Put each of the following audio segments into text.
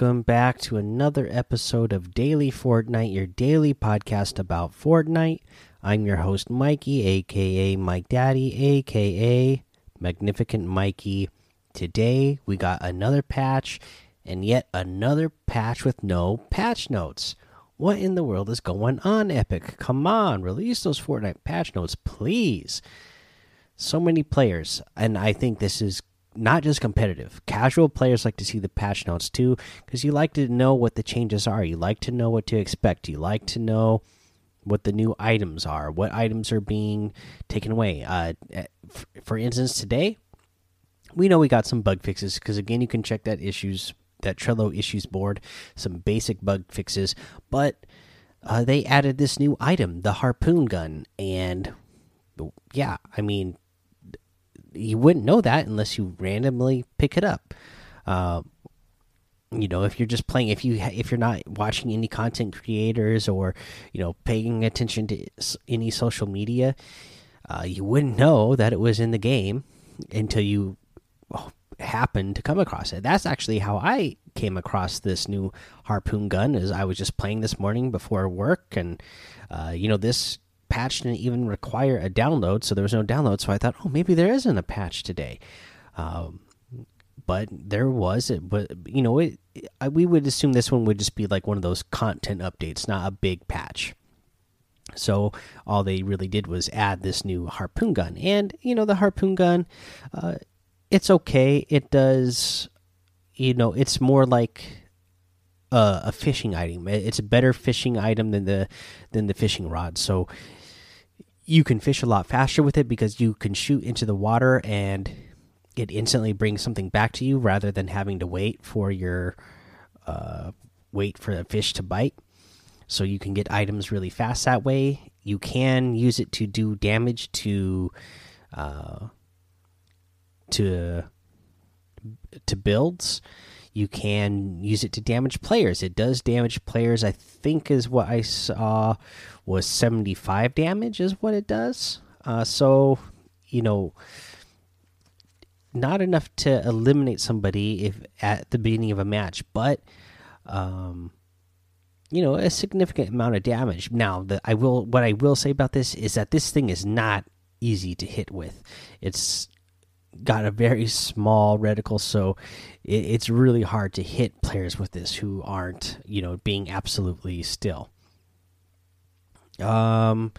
Welcome back to another episode of Daily Fortnite, your daily podcast about Fortnite. I'm your host, Mikey, aka Mike Daddy, aka Magnificent Mikey. Today, we got another patch and yet another patch with no patch notes. What in the world is going on, Epic? Come on, release those Fortnite patch notes, please. So many players, and I think this is not just competitive. Casual players like to see the patch notes too, because you like to know what the changes are. You like to know what to expect. You like to know what the new items are, what items are being taken away. Uh, eh, for instance, today we know we got some bug fixes because again, you can check that issues that Trello issues board, some basic bug fixes, but uh, they added this new item, the harpoon gun, and yeah, I mean you wouldn't know that unless you randomly pick it up. Uh, you know, if you're just playing, if you if you're not watching any content creators or you know paying attention to any social media, uh, you wouldn't know that it was in the game until you oh, happened to come across it. That's actually how I came across this new harpoon gun. Is I was just playing this morning before work, and uh, you know this patch didn't even require a download, so there was no download. So I thought, oh, maybe there isn't a patch today. Um, but there was it, but you know, it, I, we would assume this one would just be like one of those content updates, not a big patch. So all they really did was add this new harpoon gun, and you know, the harpoon gun, uh, it's okay. It does, you know, it's more like a, a fishing item. It's a better fishing item than the than the fishing rod. So you can fish a lot faster with it because you can shoot into the water and it instantly brings something back to you rather than having to wait for your uh, wait for the fish to bite. So you can get items really fast that way. You can use it to do damage to uh, to to builds. You can use it to damage players. It does damage players. I think is what I saw was 75 damage is what it does. Uh, so, you know, not enough to eliminate somebody if at the beginning of a match, but um, you know, a significant amount of damage. Now, the I will what I will say about this is that this thing is not easy to hit with. It's got a very small reticle, so it, it's really hard to hit players with this who aren't, you know, being absolutely still. Um,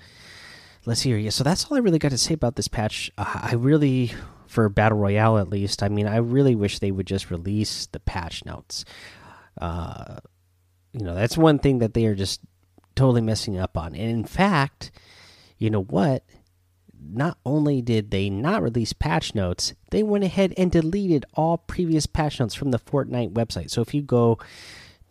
let's see here. Yeah, so that's all I really got to say about this patch. I really, for battle royale at least, I mean, I really wish they would just release the patch notes. Uh, you know, that's one thing that they are just totally messing up on. And in fact, you know what? Not only did they not release patch notes, they went ahead and deleted all previous patch notes from the Fortnite website. So if you go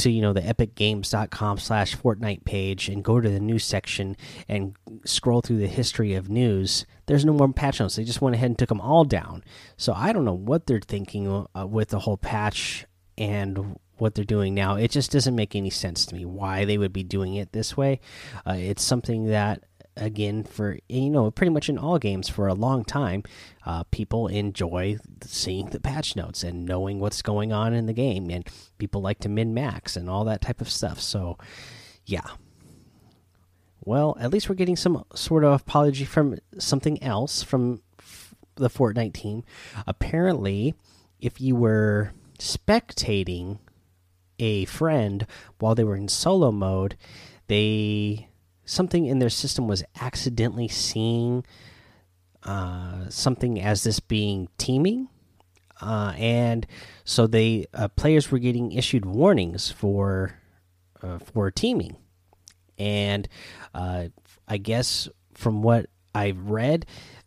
to you know the epicgames.com slash fortnite page and go to the news section and scroll through the history of news there's no more patch notes. They just went ahead and took them all down. So i don't know what they're thinking uh, with the whole patch and what they're doing now. It just doesn't make any sense to me why they would be doing it this way. Uh, it's something that again for you know pretty much in all games for a long time uh, people enjoy seeing the patch notes and knowing what's going on in the game and people like to min max and all that type of stuff. So yeah. Well at least we're getting some sort of apology from something else from the Fortnite team. Apparently if you were spectating a friend while they were in solo mode they something in their system was accidentally seeing uh, something as this being teaming, uh, and so they uh, players were getting issued warnings for uh, for teaming, and uh, I guess from what I've read,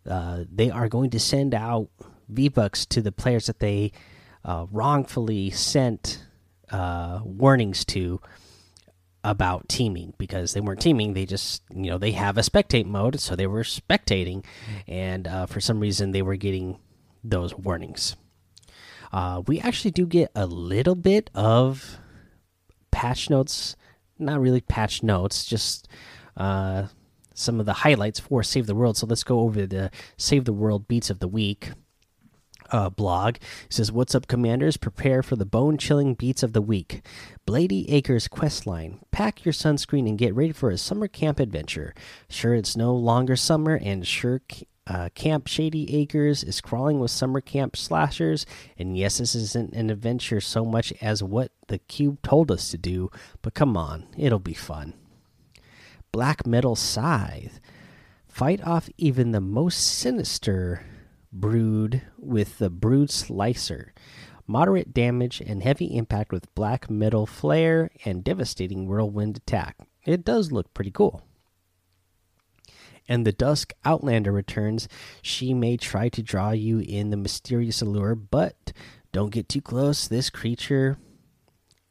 uh, they are going to send out V Bucks to the players that they wrongfully sent warnings to about teaming because they weren't teaming they just you know they have a spectate mode so they were spectating and uh, for some reason they were getting those warnings. Uh, we actually do get a little bit of patch notes not really patch notes just uh, some of the highlights for save the world. So let's go over the save the world beats of the week uh, blog. It says, What's up, commanders? Prepare for the bone chilling beats of the week. Shady Acres questline. Pack your sunscreen and get ready for a summer camp adventure. Sure, it's no longer summer, and sure, uh, Camp Shady Acres is crawling with summer camp slashers. And yes, this isn't an adventure so much as what the cube told us to do, but come on, it'll be fun. Black Metal Scythe. Fight off even the most sinister brood with the brood slicer. Moderate damage and heavy impact with black metal flare and devastating whirlwind attack. It does look pretty cool. And the Dusk Outlander returns. She may try to draw you in the mysterious allure, but don't get too close. This creature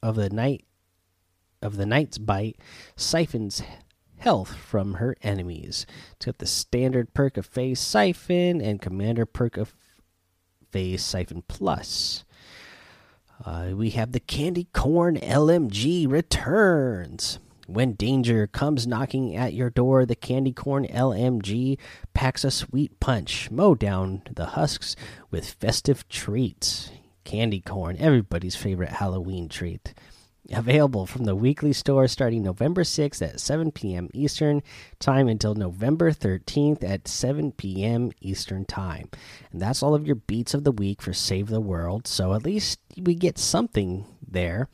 of the night of the night's bite siphons health from her enemies. It's got the standard perk of Phase Siphon and commander perk of Phase Siphon Plus. Uh, we have the Candy Corn LMG returns. When danger comes knocking at your door, the Candy Corn LMG packs a sweet punch. Mow down the husks with festive treats. Candy corn, everybody's favorite Halloween treat available from the weekly store starting November 6th at 7 p.m. Eastern Time until November 13th at 7 p.m. Eastern Time. And that's all of your beats of the week for Save the World. So at least we get something there.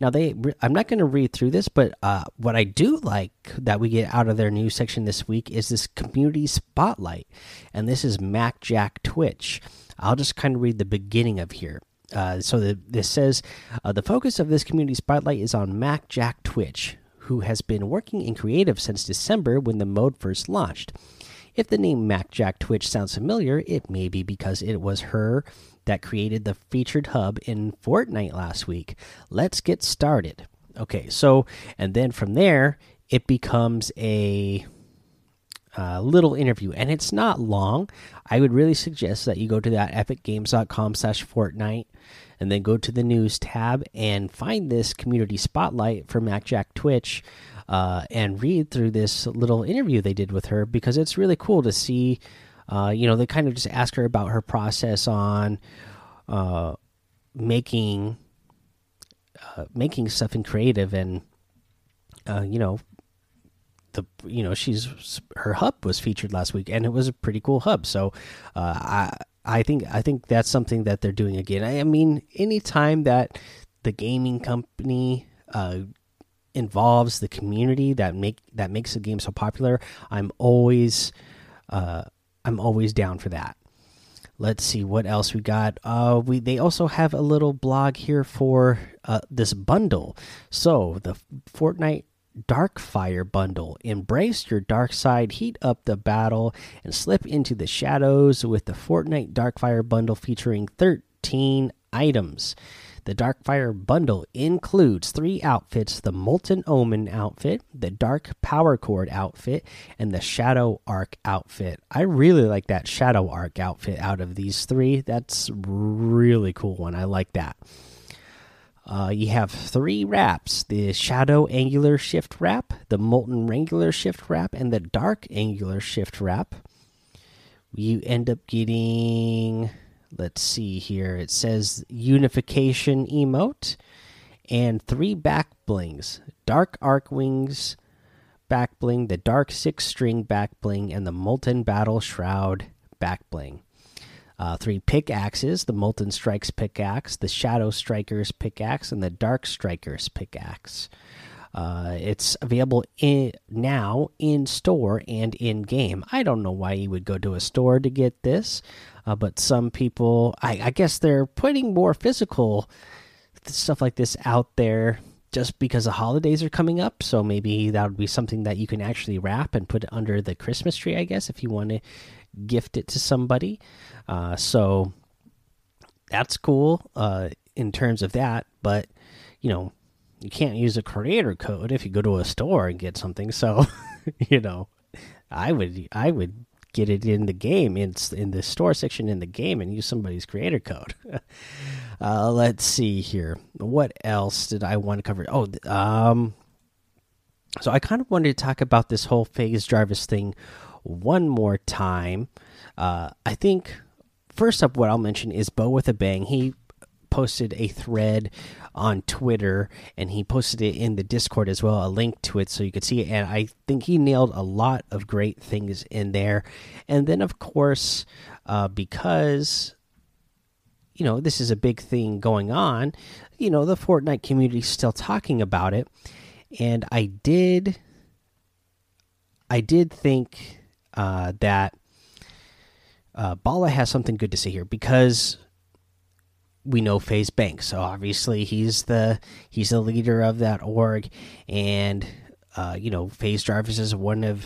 Now they I'm not going to read through this, but uh, what I do like that we get out of their news section this week is this community spotlight. And this is Mac Jack Twitch. I'll just kind of read the beginning of here. Uh, so the, this says uh, the focus of this community spotlight is on Mac Jack Twitch, who has been working in creative since December when the mode first launched. If the name Mac Jack Twitch sounds familiar, it may be because it was her that created the featured hub in Fortnite last week. Let's get started. Okay, so and then from there it becomes a uh, little interview, and it's not long. I would really suggest that you go to that epicgames.com slash Fortnite and then go to the news tab and find this community spotlight for MacJack Twitch uh, and read through this little interview they did with her because it's really cool to see. Uh, you know, they kind of just ask her about her process on uh, making uh, making stuff in creative and uh, you know the you know she's her hub was featured last week and it was a pretty cool hub. So uh, i i think i think that's something that they're doing again. I, I mean anytime that the gaming company uh, involves the community that make that makes the game so popular i'm always uh, i'm always down for that. Let's see what else we got. Uh we they also have a little blog here for uh this bundle. So the fortnite Darkfire bundle. Embrace your dark side, heat up the battle, and slip into the shadows with the Fortnite Darkfire bundle featuring 13 items. The Darkfire bundle includes three outfits the Molten Omen outfit, the Dark Power Chord outfit, and the Shadow Arc outfit. I really like that Shadow Arc outfit out of these three. That's really cool one. I like that. Uh, you have three wraps the shadow angular shift wrap, the molten angular shift wrap, and the dark angular shift wrap. You end up getting, let's see here, it says unification emote and three back blings dark arc wings back bling, the dark six string back bling, and the molten battle shroud back bling uh, three pickaxes the Molten Strikes pickaxe, the Shadow Strikers pickaxe, and the Dark Strikers pickaxe. Uh, it's available in now in store and in game. I don't know why you would go to a store to get this, uh, but some people, I, I guess, they're putting more physical stuff like this out there just because the holidays are coming up. So maybe that would be something that you can actually wrap and put under the Christmas tree, I guess, if you want to gift it to somebody. Uh, so that's cool uh, in terms of that. But, you know, you can't use a creator code if you go to a store and get something. So, you know, I would, I would get it in the game in in the store section in the game and use somebody's creator code. uh, let's see here. What else did I want to cover? Oh, um, so I kind of wanted to talk about this whole FaZe Jarvis thing one more time. Uh, I think first up, what I'll mention is Bo with a Bang. He posted a thread on Twitter and he posted it in the Discord as well, a link to it so you could see it. And I think he nailed a lot of great things in there. And then, of course, uh, because you know this is a big thing going on, you know the Fortnite community still talking about it, and I did, I did think uh, that uh, Bala has something good to say here because we know FaZe Banks, so obviously he's the he's the leader of that org, and uh, you know FaZe Jarvis is one of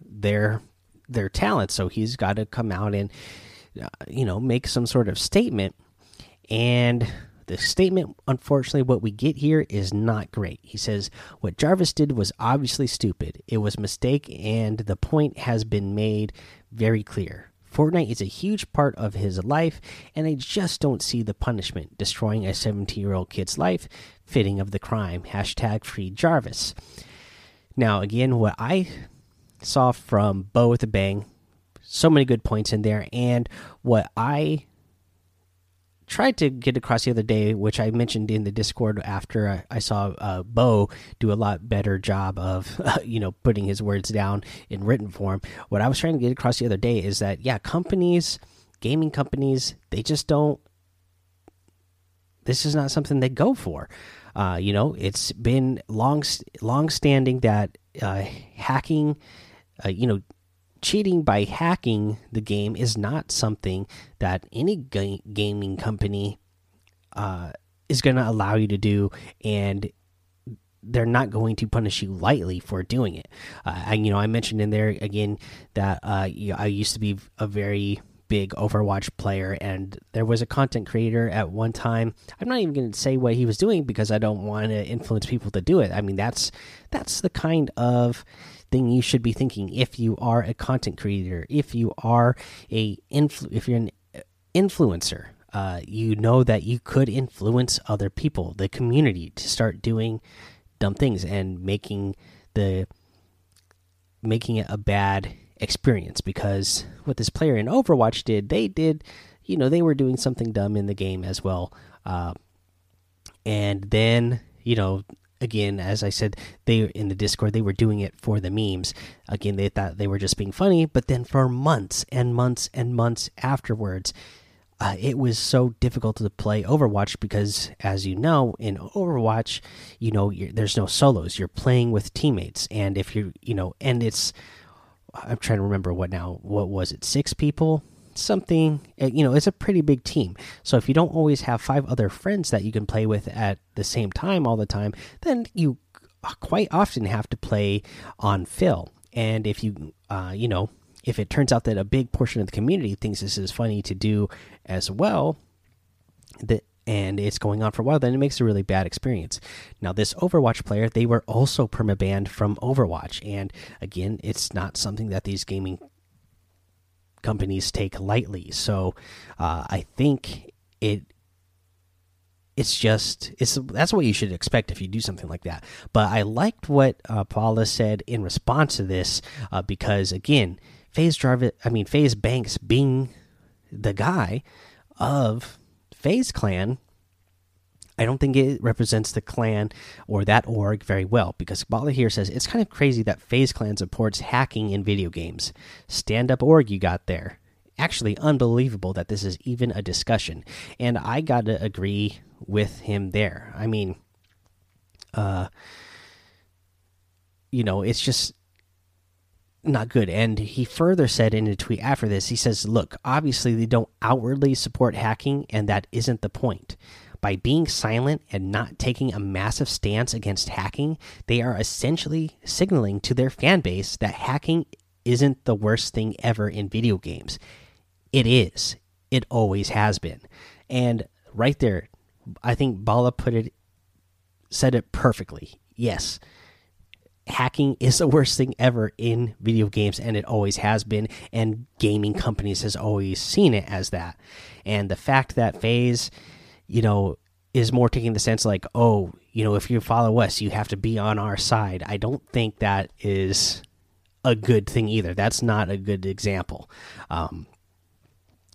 their their talents, so he's got to come out and uh, you know make some sort of statement. And the statement, unfortunately, what we get here is not great. He says what Jarvis did was obviously stupid. It was a mistake, and the point has been made very clear. Fortnite is a huge part of his life, and I just don't see the punishment destroying a 17 year old kid's life fitting of the crime. Hashtag free Jarvis. Now, again, what I saw from Bo with a Bang, so many good points in there, and what I tried to get across the other day, which I mentioned in the Discord after I, saw uh, Bo do a lot better job of, uh, you know, putting his words down in written form. What I was trying to get across the other day is that, yeah, companies, gaming companies, they just don't. This is not something they go for. Uh, you know, it's been long, long standing that uh, hacking, uh, you know, cheating by hacking the game is not something that any ga gaming company uh, is going to allow you to do, and they're not going to punish you lightly for doing it. Uh, and you know, I mentioned in there again that uh, I used to be a very big Overwatch player, and there was a content creator at one time. I'm not even going to say what he was doing because I don't want to influence people to do it. I mean, that's that's the kind of thing you should be thinking if you are a content creator, if you are a influ if you're an influencer. Uh, you know that you could influence other people, the community, to start doing dumb things and making the making it a bad experience because what this player in Overwatch did, they did, you know, they were doing something dumb in the game as well. Uh, and then, you know, again, as I said, they in the Discord they were doing it for the memes. Again, they thought they were just being funny, but then for months and months and months afterwards, uh, it was so difficult to play Overwatch because, as you know, in Overwatch, you know, there's no solos. You're playing with teammates, and if you, you know, and it's, I'm trying to remember what now. What was it? Six people something eh, you know it's a pretty big team. So if you don't always have five other friends that you can play with at the same time all the time then you quite often have to play on fill. And if you uh, you know if it turns out that a big portion of the community thinks this is funny to do as well that and it's going on for a while, then it makes a really bad experience. Now, this Overwatch player, they were also permabanned from Overwatch, and again, it's not something that these gaming companies take lightly. So uh, I think it it's just it's that's what you should expect if you do something like that. But I liked what uh, Bala said in response to this uh, because again, FaZe Jarvis, I mean FaZe Banks being the guy of FaZe Clan I don't think it represents the clan or that org very well because Bala here says it's kind of crazy that FaZe Clan supports hacking in video games. Stand up org you got there. Actually, unbelievable that this is even a discussion. And I got to agree with him there. I mean, uh, you know, it's just not good. And he further said in a tweet after this, he says, Look, obviously they don't outwardly support hacking, and that isn't the point. By being silent and not taking a massive stance against hacking, they are essentially signaling to their fan base that hacking isn't the worst thing ever in video games. It is. It always has been. And right there, I think Bala put it said it perfectly. Yes. Hacking is the worst thing ever in video games and it always has been and gaming companies has always seen it as that. And the fact that FaZe you know, is more taking the sense like, oh, you know, if you follow us, you have to be on our side. I don't think that is a good thing either. That's not a good example. Um,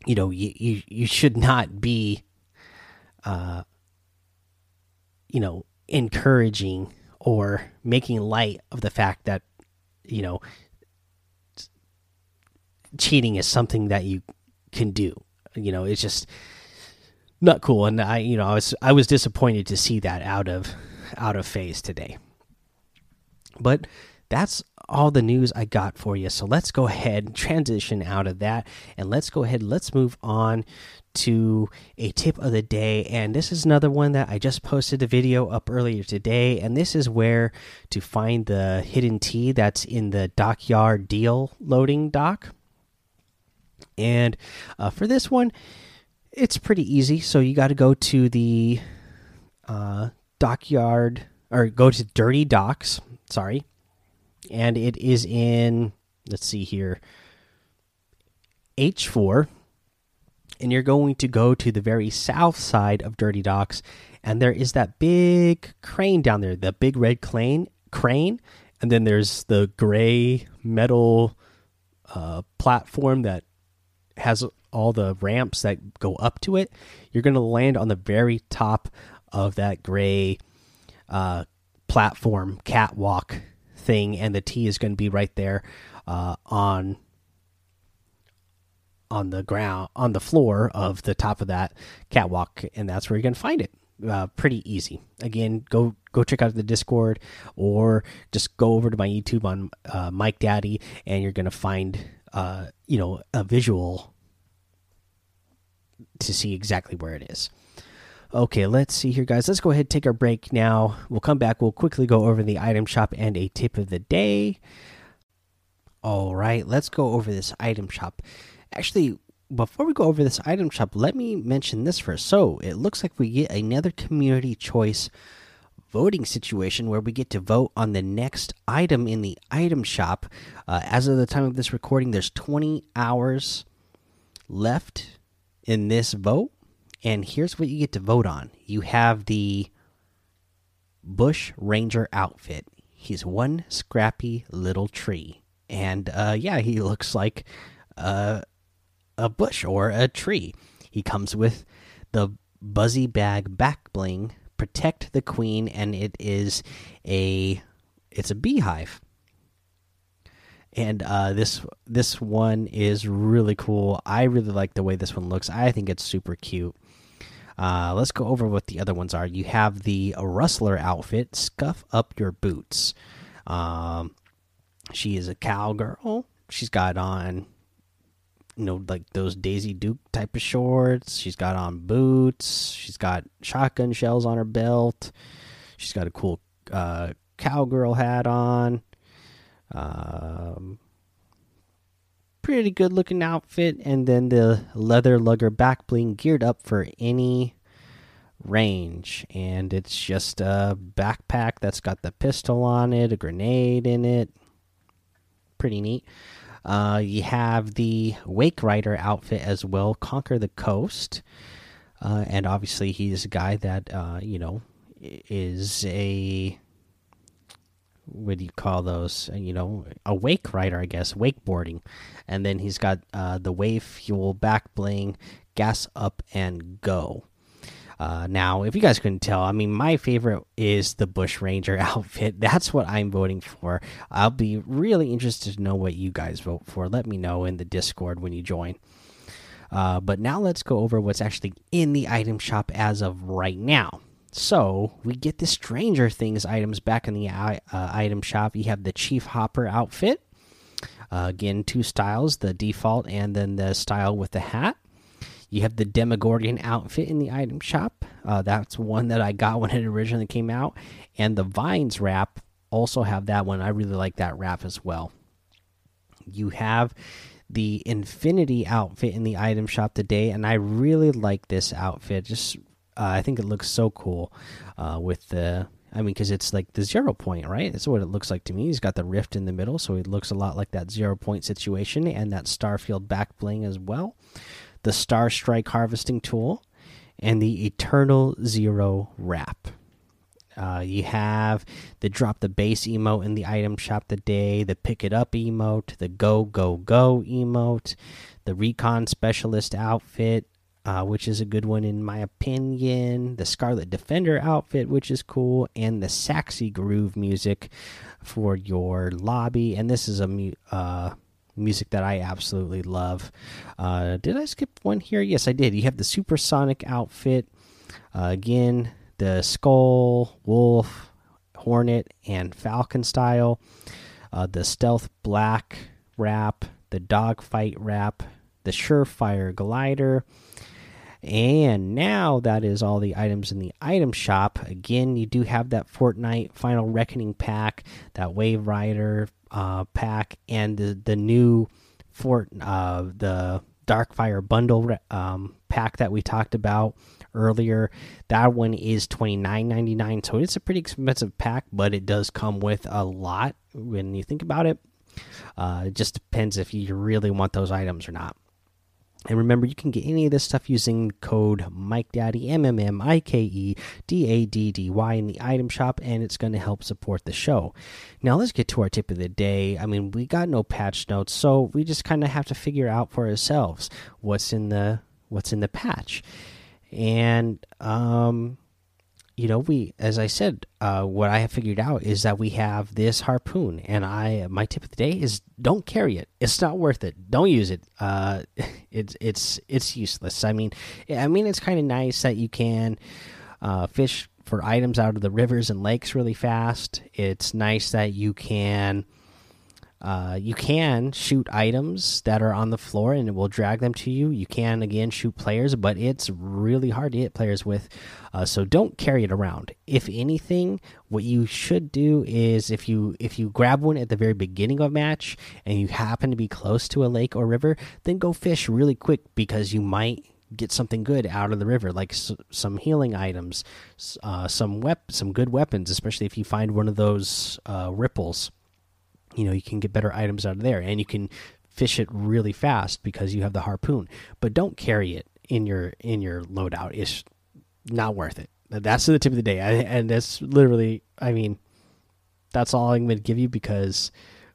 you know you you, you should not be uh you know encouraging or making light of the fact that you know cheating is something that you can do you know it's just not cool and i you know i was i was disappointed to see that out of out of FaZe today but that's all the news I got for you. So let's go ahead and transition out of that and let's go ahead, let's move on to a tip of the day. And this is another one that I just posted a video up earlier today. And this is where to find the hidden T that's in the dockyard deal loading dock. And uh, for this one, it's pretty easy. So you got to go to the uh, dockyard or go to dirty docks. Sorry and it is in let's see here H4 and you're going to go to the very south side of Dirty Docks and there is that big crane down there the big red crane crane and then there's the gray metal uh, platform that has all the ramps that go up to it you're going to land on the very top of that gray uh, platform catwalk thing, and the T is going to be right there uh, on on the ground on the floor of the top of that catwalk, and that's where you're going to find it. Uh, pretty easy. Again, go go check out the Discord or just go over to my YouTube on uh, Mike Daddy, and you're going to find uh, you know a visual to see exactly where it is. Okay, let's see here, guys. Let's go ahead take our break now. We'll come back. We'll quickly go over the item shop and a tip of the day. All right, let's go over this item shop. Actually, before we go over this item shop, let me mention this first. So, it looks like we get another community choice voting situation where we get to vote on the next item in the item shop. Uh, as of the time of this recording, there's 20 hours left in this vote and here's what you get to vote on you have the Bush Ranger outfit. He's one scrappy little tree. And uh, yeah, he looks like uh, a bush or a tree. He comes with the Buzzy Bag back bling, Protect the Queen, and it is a it's a beehive. And uh, this this one is really cool. I really like the way this one looks. I think it's super cute. Uh, let's go over what the other ones are. You have the Rustler outfit, Scuff Up Your Boots. Um, she is a cowgirl. She's got on, you know, like those Daisy Duke type of shorts. She's got on boots. She's got shotgun shells on her belt. She's got a cool uh, cowgirl hat on. Um, pretty good looking outfit and then the leather lugger back bling geared up for any range. And it's just a backpack that's got the pistol on it a grenade in it. Pretty neat. Uh, you have the wake rider outfit as well conquer the coast. Uh, and obviously he's a guy that uh, you know is a what do you call those? Uh, you know, a wake rider, I guess, wakeboarding, and then he's got uh, the wave fuel back bling, gas up and go. Uh, now, if you guys couldn't tell, I mean, my favorite is the Bush Ranger outfit. That's what I'm voting for. I'll be really interested to know what you guys vote for. Let me know in the Discord when you join. Uh, but now let's go over what's actually in the item shop as of right now. So we get the Stranger Things items back in the uh, item shop. You have the Chief Hopper outfit. Uh, again, two styles the default and then the style with the hat. You have the Demogorgon outfit in the item shop. Uh, that's one that I got when it originally came out. And the Vines wrap also have that one. I really like that wrap as well. You have the Infinity outfit in the item shop today, and I really like this outfit. Just uh, I think it looks so cool uh, with the. I mean, because it's like the zero point, right? That's what it looks like to me. He's got the rift in the middle, so it looks a lot like that zero point situation, and that Starfield back bling as well. The Star Strike harvesting tool, and the Eternal Zero wrap. Uh, you have the drop the base emote in the item shop today, the pick it up emote, the go go go emote, the Recon Specialist outfit, uh, which is a good one in my opinion. The Scarlet Defender outfit, which is cool, and the Saxy Groove music for your lobby. And this is a mu uh, music that I absolutely love. Uh, did I skip one here? Yes, I did. You have the Supersonic outfit. Uh, again, the Skull, Wolf, Hornet, and Falcon style. Uh, the Stealth Black wrap, the Dogfight wrap, the Surefire glider and now that is all the items in the item shop. Again, you do have that Fortnite Final Reckoning pack, that Wave Rider uh, pack, and the the new Fort uh, the Darkfire bundle um, pack that we talked about earlier. That one is twenty nine ninety nine, so it's a pretty expensive pack, but it does come with a lot when you think about it. Uh, it just depends if you really want those items or not. And remember, you can get any of this stuff using code Mike Daddy M M M I K E D A D D Y in the item shop, and it's going to help support the show. Now, let's get to our tip of the day. I mean, we got no patch notes, so we just kind of have to figure out for ourselves what's in the what's in the patch. And um, you know, we as I said, uh, what I have figured out is that we have this harpoon, and I my tip of the day is don't carry it. It's not worth it. Don't use it. Uh, it's it's it's useless. I mean, I mean, it's kind of nice that you can uh, fish for items out of the rivers and lakes really fast. It's nice that you can uh, you can shoot items that are on the floor and it will drag them to you. You can again shoot players, but it's really hard to hit players with. Uh, so don't carry it around. If anything, what you should do is if you if you grab one at the very beginning of a match and you happen to be close to a lake or river, then go fish really quick because you might get something good out of the river, like some healing items, uh, some wep some good weapons, especially if you find one of those uh, ripples you know you can get better items out of there and you can fish it really fast because you have the harpoon. But don't carry it in your in your loadout. It's not worth it. That's the tip of the day. I, and that's literally i mean that's all i'm going to give you because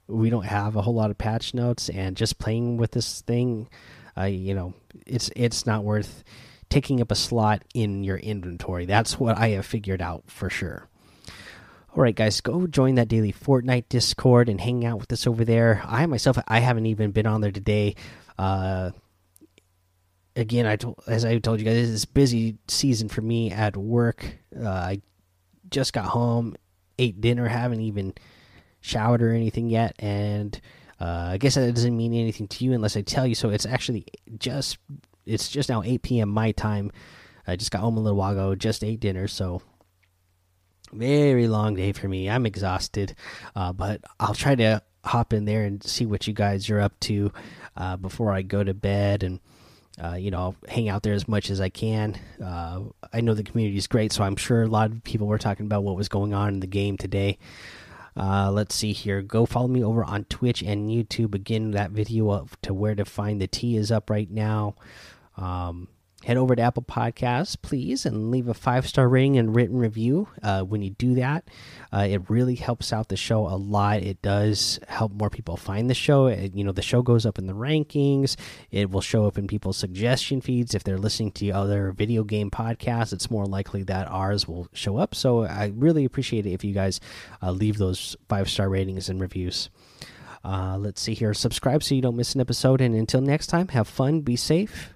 we don't have a whole lot of patch notes and just playing with this thing uh, you know it's it's not worth taking up a slot in your inventory. That's what i have figured out for sure all right, guys, go join that daily Fortnite Discord and hang out with us over there. I myself, I haven't even been on there today. Uh, again, I told, as I told you guys, it's busy season for me at work. Uh, I just got home, ate dinner, haven't even showered or anything yet, and uh, I guess that doesn't mean anything to you unless I tell you. So it's actually just it's just now 8 p.m. my time. I just got home a little while ago, just ate dinner, so very long day for me. I'm exhausted, uh, but I'll try to hop in there and see what you guys are up to uh, before I go to bed and. Uh, you know, I'll hang out there as much as I can. Uh, I know the community is great, so I'm sure a lot of people were talking about what was going on in the game today. Uh, let's see here. Go follow me over on Twitch and YouTube. Again, that video of to where to find the T is up right now. Um, head over to Apple Podcasts, please, and leave a five star rating and written review. Uh, when you do that, uh, it really helps out the show a lot. It does help more people find the show. It, you know, the show goes up in the rankings. It will show up in people's suggestion feeds if they're listening to other video game podcasts. It's more likely that ours will show up. So I really appreciate it if you guys uh, leave those five star ratings and reviews. Uh, let's see here. Subscribe so you don't miss an episode. And until next time, have fun, be safe